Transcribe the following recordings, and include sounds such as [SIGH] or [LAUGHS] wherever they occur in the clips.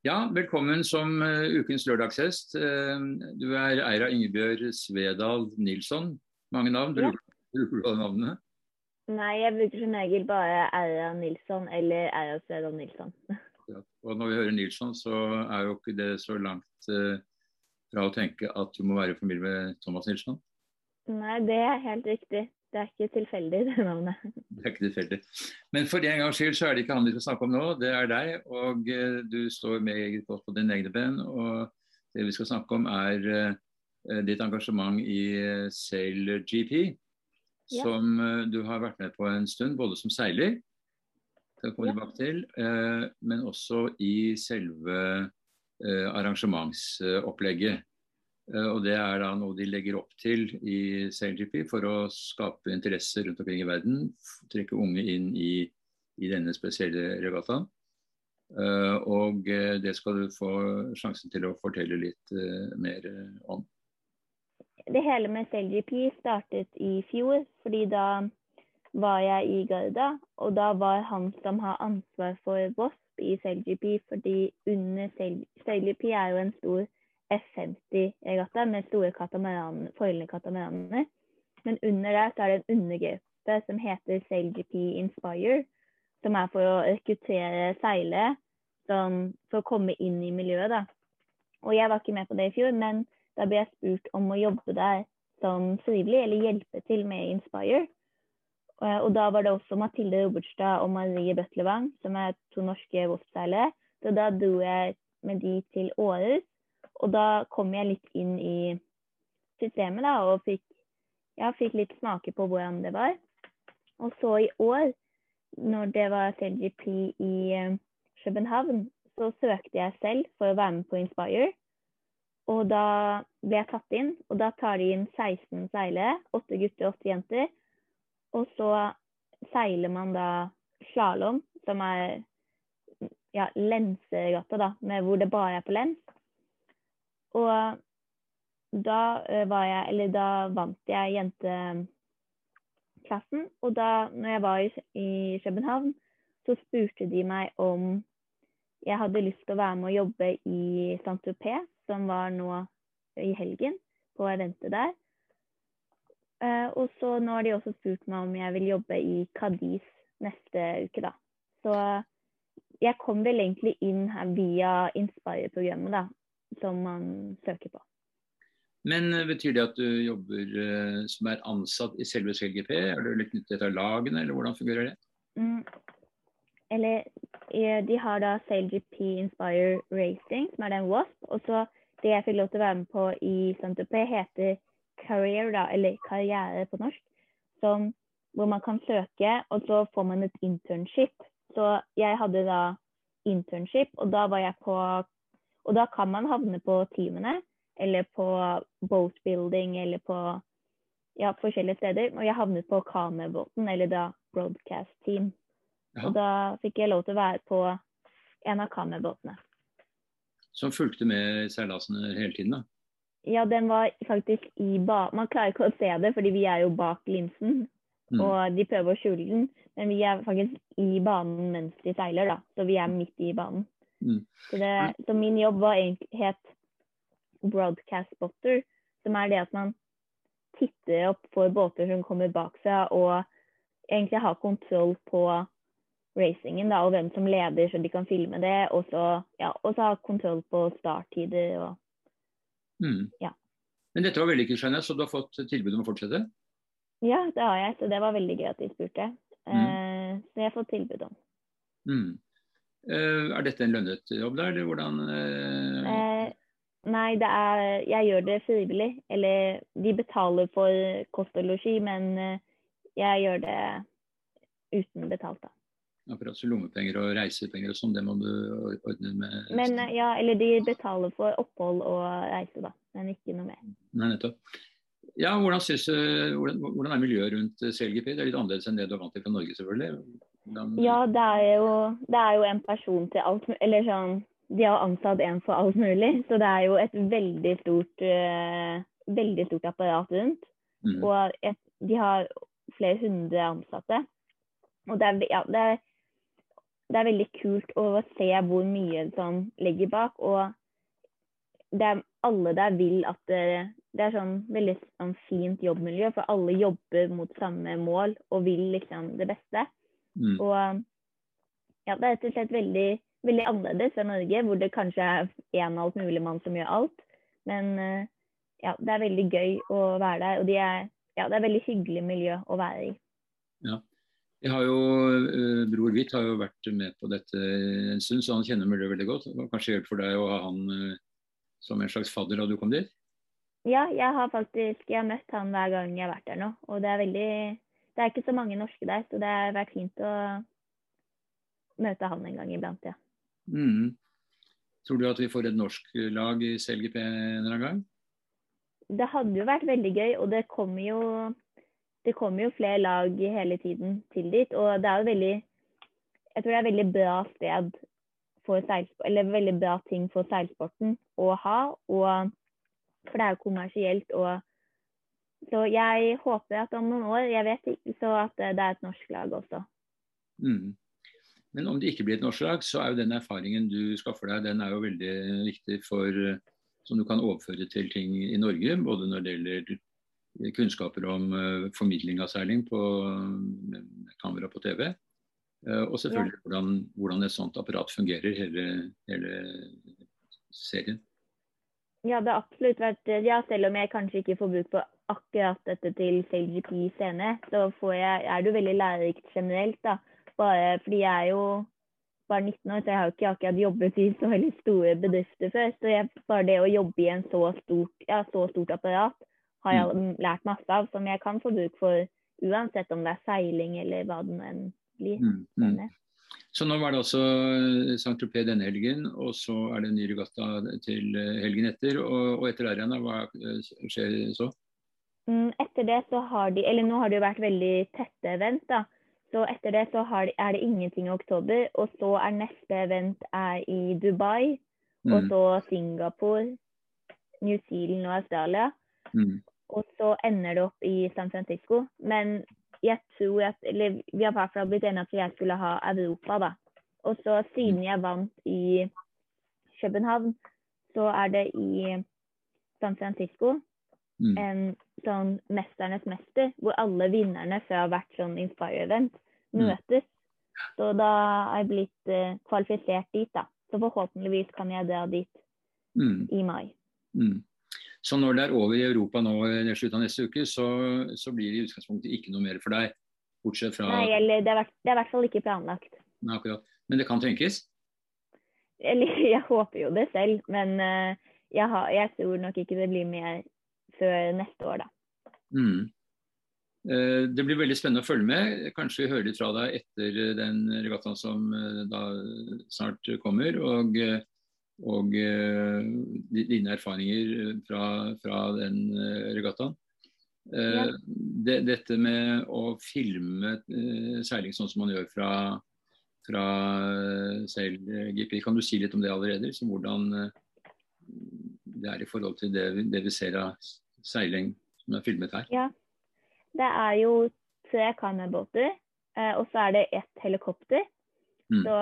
Ja, velkommen som uh, ukens lørdagshest. Uh, du er Eira Ingebjørg Svedal Nilsson. Mange navn. Ja. bruker du navnene? Nei, jeg bruker som regel bare Eira Nilsson eller Eira Svedal Nilsson. [LAUGHS] Ja. Og når vi hører Nilsson, så er jo ikke det så langt uh, fra å tenke at du må være i familie med Thomas Nilsson. Nei, det er helt riktig. Det er ikke tilfeldig, [LAUGHS] det navnet. Det er ikke tilfeldig. Men for en gangs skyld så er det ikke han vi skal snakke om nå, det er deg. Og eh, du står meget godt på dine egne ben. Og det vi skal snakke om er eh, ditt engasjement i SailGP, Sail GP. Ja. Som eh, du har vært med på en stund, både som seiler, kommer vi tilbake til, eh, men også i selve eh, arrangementsopplegget. Eh, Og Det er da noe de legger opp til i CLGP for å skape interesse rundt omkring i verden. Trekke unge inn i, i denne spesielle regattaen. Eh, Og eh, det skal du få sjansen til å fortelle litt mer om. Det hele med CLGP startet i fjor, fordi da var jeg i Garda, og da var han som har ansvar for Wasp i CLGP, fordi under CLGP er jo en stor F50-regatta med store katamaran, foilende katamaranene. Men under der så er det en undergruppe som heter SailGP Inspire, som er for å rekruttere seilere som- for å komme inn i miljøet. da. Og jeg var ikke med på det i fjor, men da ble jeg spurt om å jobbe der som frivillig, eller hjelpe til med Inspire. Og da var det også Mathilde Robertstad og Marie Bøtlevang, som er to norske Wasp-seilere. Så da dro jeg med de til Århus, og da kom jeg litt inn i systemet da, og fikk, ja, fikk litt smake på hvordan det var. Og så i år, når det var CGP i eh, København, så søkte jeg selv for å være med på Inspire. Og da ble jeg tatt inn, og da tar de inn 16 seilere. Åtte gutter og åtte jenter. Og så seiler man da slalåm, som er ja, lensegata, da, med hvor det bare er på lens. Og da eh, var jeg Eller da vant jeg jenteklassen. Og da når jeg var i, København, så spurte de meg om jeg hadde lyst til å være med å jobbe i Saint-Tropez, som var nå i helgen, på eventet der. Uh, og så nå har de også spurt meg om jeg vil jobbe i Cadiz neste uke, da. Så jeg kom vel egentlig inn her via Inspire-programmet, da, som man søker på. Men eh, betyr det at du jobber eh, som er ansatt i selve CLGP? Er du knyttet til lagene, eller hvordan fungerer det? Mm. Eller eh, de har da CLGP Inspire Racing, som er den WASP. Og så det jeg fikk lov til å være med på i Saint-Tropez, heter Career, da, eller karriere på norsk. Som, hvor man kan søke, og så får man et internship. Så jeg hadde da internship, og da var jeg på Og da kan man havne på teamene, eller på boatbuilding, eller på ja, forskjellige steder. Og jeg havnet på Kame-båten, eller da broadcast team. Ja. Og da fikk jeg lov til å være på en av Kame-båtene. Som fulgte med seilasene hele tiden? da? Ja, den var faktisk i ba... Man klarer ikke å se det, fordi vi er jo bak linsen. Mm. Og de prøver å skjule den. Men vi er faktisk i banen mens de seiler, da. Så vi er midt i banen. Mm. Så, det, så min jobb var egentlig het broadcast spotter, som er det at man titter opp for båter som kommer bak seg, og egentlig har kontroll på racingen, da, og hvem som leder, så de kan filme det. Og så ja, ha kontroll på starttider og Mm. Ja. Men dette var vellykket, skjønner jeg, så du har fått tilbud om å fortsette? Ja, det har jeg, så det var veldig gøy at de spurte. Mm. Eh, så jeg har fått tilbud om. Mm. Eh, er dette en lønnet jobb, da, eller hvordan eh, Eh, nei, det er Jeg gjør det frivillig. Eller de betaler for kost og losji, men eh, jeg gjør det uten betalt, da. Akkurat så lommepenger og reisepenger og sånn, det må du ordne med Men eh, ja, eller de betaler for opphold og reise, da. Men ikke noe mer. Nei, nettopp. Ja, hvordan, synes, hvordan, hvordan er miljøet rundt CLGP? Det er litt annerledes enn det du er vant til fra Norge, selvfølgelig. Ja, det er jo, det er jo en person til alt mulig, Eller sånn De har ansatt en for alt mulig, så det er jo et veldig stort uh, Veldig stort apparat rundt. Mm. Og et, de har flere hundre ansatte. Og det er, ja, det er det er veldig kult å se hvor mye som ligger bak. Og det er, alle der vil at det, det er sånn veldig sånn fint jobbmiljø, for alle jobber mot samme mål og vil liksom det beste. Mm. Og ja, det er rett og slett veldig, veldig annerledes fra Norge, hvor det kanskje er én alt mulig mann som gjør alt. Men eh, ja, det er veldig gøy å være der, og de er, ja, det er veldig hyggelig miljø å være i. Ja. Jeg har jo, uh, Bror Hvitt har jo vært med på dette en stund, så han kjenner miljøet veldig godt. Det var kanskje hjelp for deg å ha han uh, som en slags fadder da du kom dit? Ja, jeg har faktisk jeg har møtt han hver gang jeg har vært der nå. Og det er veldig Det er ikke så mange norske der, så det har vært fint å møte han en gang iblant, ja. Mm. Tror du at vi får et norsk lag i CLGP en eller annen gang? Det hadde jo vært veldig gøy, og det kommer jo det kommer jo flere lag hele tiden til dit. Og det er jo veldig Jeg tror det er et veldig bra sted for seilsport, eller veldig bra ting for seilsporten å ha. Og, for det er jo kommersielt. og Så jeg håper at om noen år, jeg vet ikke, så at det er et norsk lag også. Mm. Men om det ikke blir et norsk lag, så er jo den erfaringen du skaffer deg, den er jo veldig viktig for som du kan overføre til ting i Norge. Både når det gjelder kunnskaper om uh, formidling av seiling på kamera på TV. Og selvfølgelig ja. hvordan, hvordan, et sånt apparat fungerer, hele, hele, serien. Ja, det har absolutt vært ja, Selv om jeg kanskje ikke får bruk på akkurat dette til CGP-scene, så jeg, er det jo veldig lærerikt generelt. da. Bare fordi jeg er jo bare 19 år, så jeg har jo ikke akkurat jobbet i så veldig store bedrifter før. Så jeg, bare det å jobbe i en så stort, ja, så stort apparat har jeg mm. lært masse av, som jeg kan få bruk for uansett om det er seiling eller hva det enn blir. Mm, mm. Så nå var det også Saint-Tropez denne helgen, og så er det en ny regatta til helgen etter. Og, og etter igjen, hva eh, skjer så? Mm, etter det så har de Eller nå har det jo vært veldig tette event, da. Så etter det så de, er det ingenting i oktober. Og så er neste event er i Dubai. Mm. Og så Singapore, New Zealand og Australia. Mm. Og så ender det opp i San Francisco. Men jeg tror at Eller vi har i hvert fall blitt enige at jeg skulle ha Europa, da. Og så siden jeg vant i København, så er det i San Francisco mm. en sånn Mesternes mester, hvor alle vinnerne fra hvert sånn Inspire-event mm. møtes. Mm. Så da er jeg blitt uh, kvalifisert dit, da. Så forhåpentligvis kan jeg dra dit mm. i mai. Mm. Så når det er over i Europa nå i slutten av neste uke, så, så, blir det i utgangspunktet ikke noe mer for deg? Bortsett fra Nei, eller det er, det er i hvert fall ikke planlagt. Nei, akkurat. Men det kan tenkes? Eller [LAUGHS] jeg håper jo det selv, men uh, jeg, har, jeg, tror nok ikke det blir mer før neste år, da. Mm. Uh, det blir veldig spennende å følge med. Kanskje vi hører litt fra deg etter den regattaen som uh, da snart kommer. og og eh, dine erfaringer fra, fra den eh, regattaen. Eh, ja. Det, dette med å filme seiling sånn som man gjør fra, fra seilGP, kan du si litt om det allerede? Så hvordan det er i forhold til det, det vi ser av seiling som er filmet her? Ja, det er jo tre kamerbåter, og så er det ett helikopter. Mm. Så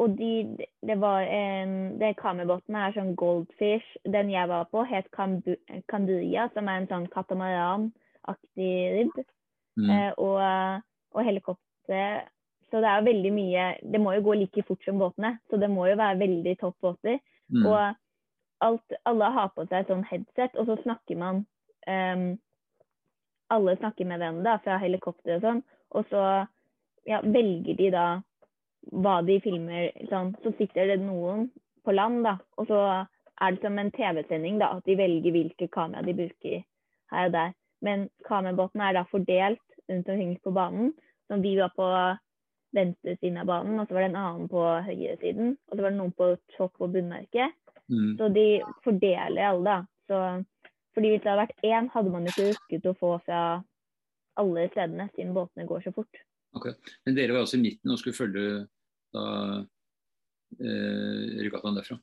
og de, det var en det Kamerbåten er sånn Goldfish. Den jeg var på, het Kanduria, som er en sånn katamaran-aktig ribb. Mm. Eh, og, og helikopter Så det er veldig mye Det må jo gå like fort som båtene, så det må jo være veldig topp båter. Mm. Og alt, alle har på seg sånn headset, og så snakker man um, Alle snakker med hverandre fra helikopter og sånn, og så ja, velger de da hva de filmer. Sånn. Så sitter det noen på land, da, og så er det som en TV-sending da, at de velger hvilke kamera de bruker her og der. Men kamerabåten er da fordelt rundt omkring på banen. Så vi var på venstre siden av banen, og så var det en annen på høyre siden. Og så var det noen på topp og bunnmerket. Mm. Så de fordeler alle, da. Så, fordi hvis det hadde vært én, hadde man jo ikke rukket å få fra alle stedene, siden båtene går så fort. Okay. Men dere var altså i midten og skulle følge da eh, regattaen derfra?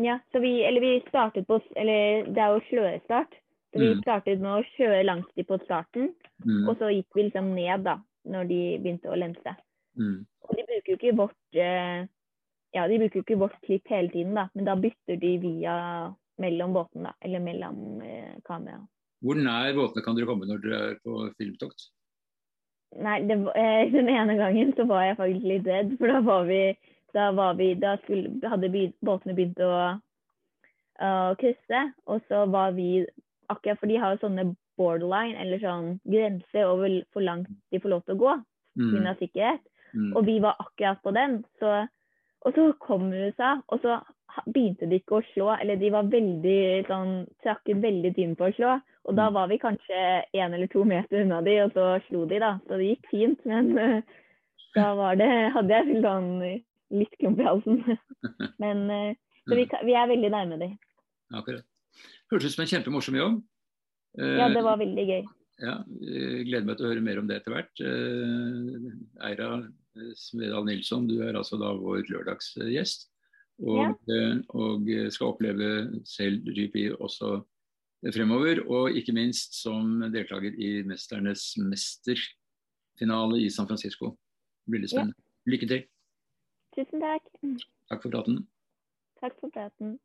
Ja, så vi, eller vi startet på Eller det er jo slørestart. Så vi mm. startet med å kjøre langs de på starten, mm. og så gikk vi liksom ned da, når de begynte å lense. Mm. Og de bruker jo ikke vårt eh, ja, de bruker jo ikke vårt klipp hele tiden, da, men da bytter de via mellom båtene, da, eller mellom eh, kamera. Hvor nær båtene kan dere komme når dere er på filmtokt? Nei, det, eh, [LAUGHS] den ene gangen så var jeg faktisk litt redd, for da var vi Da, var vi, da skulle, hadde båtene begynt å å krysse, og så var vi akkurat For de har jo sånne borderline, eller sånn grense over hvor langt de får lov til å gå Mm. pga. sikkerhet. Mm. Og vi var akkurat på den. Så, og så kom USA, og så begynte de ikke å slå. Eller de var veldig sånn Trakk ut veldig tynn på å slå. Og da Mm. var vi kanskje én eller to meter unna de, og så slo de, da. Så det gikk fint. Men uh, da var det Hadde jeg sånn litt klump i halsen. [LAUGHS] Men uh, så vi, vi er veldig nærme de. Akkurat. Hørtes ut som en kjempemorsom jobb. Uh, Ja, det var veldig gøy. Ja, gleder meg til å høre mer om det etter hvert. Eira Svedal Nilsson, du er altså da vår lørdagsgjest. Og, ja. og skal oppleve selv Rypi også fremover. Og ikke minst som deltaker i 'Mesternes mester'-finale i San Francisco. Det blir litt spennende. Lykke til. Tusen takk. Takk for praten. Takk for praten.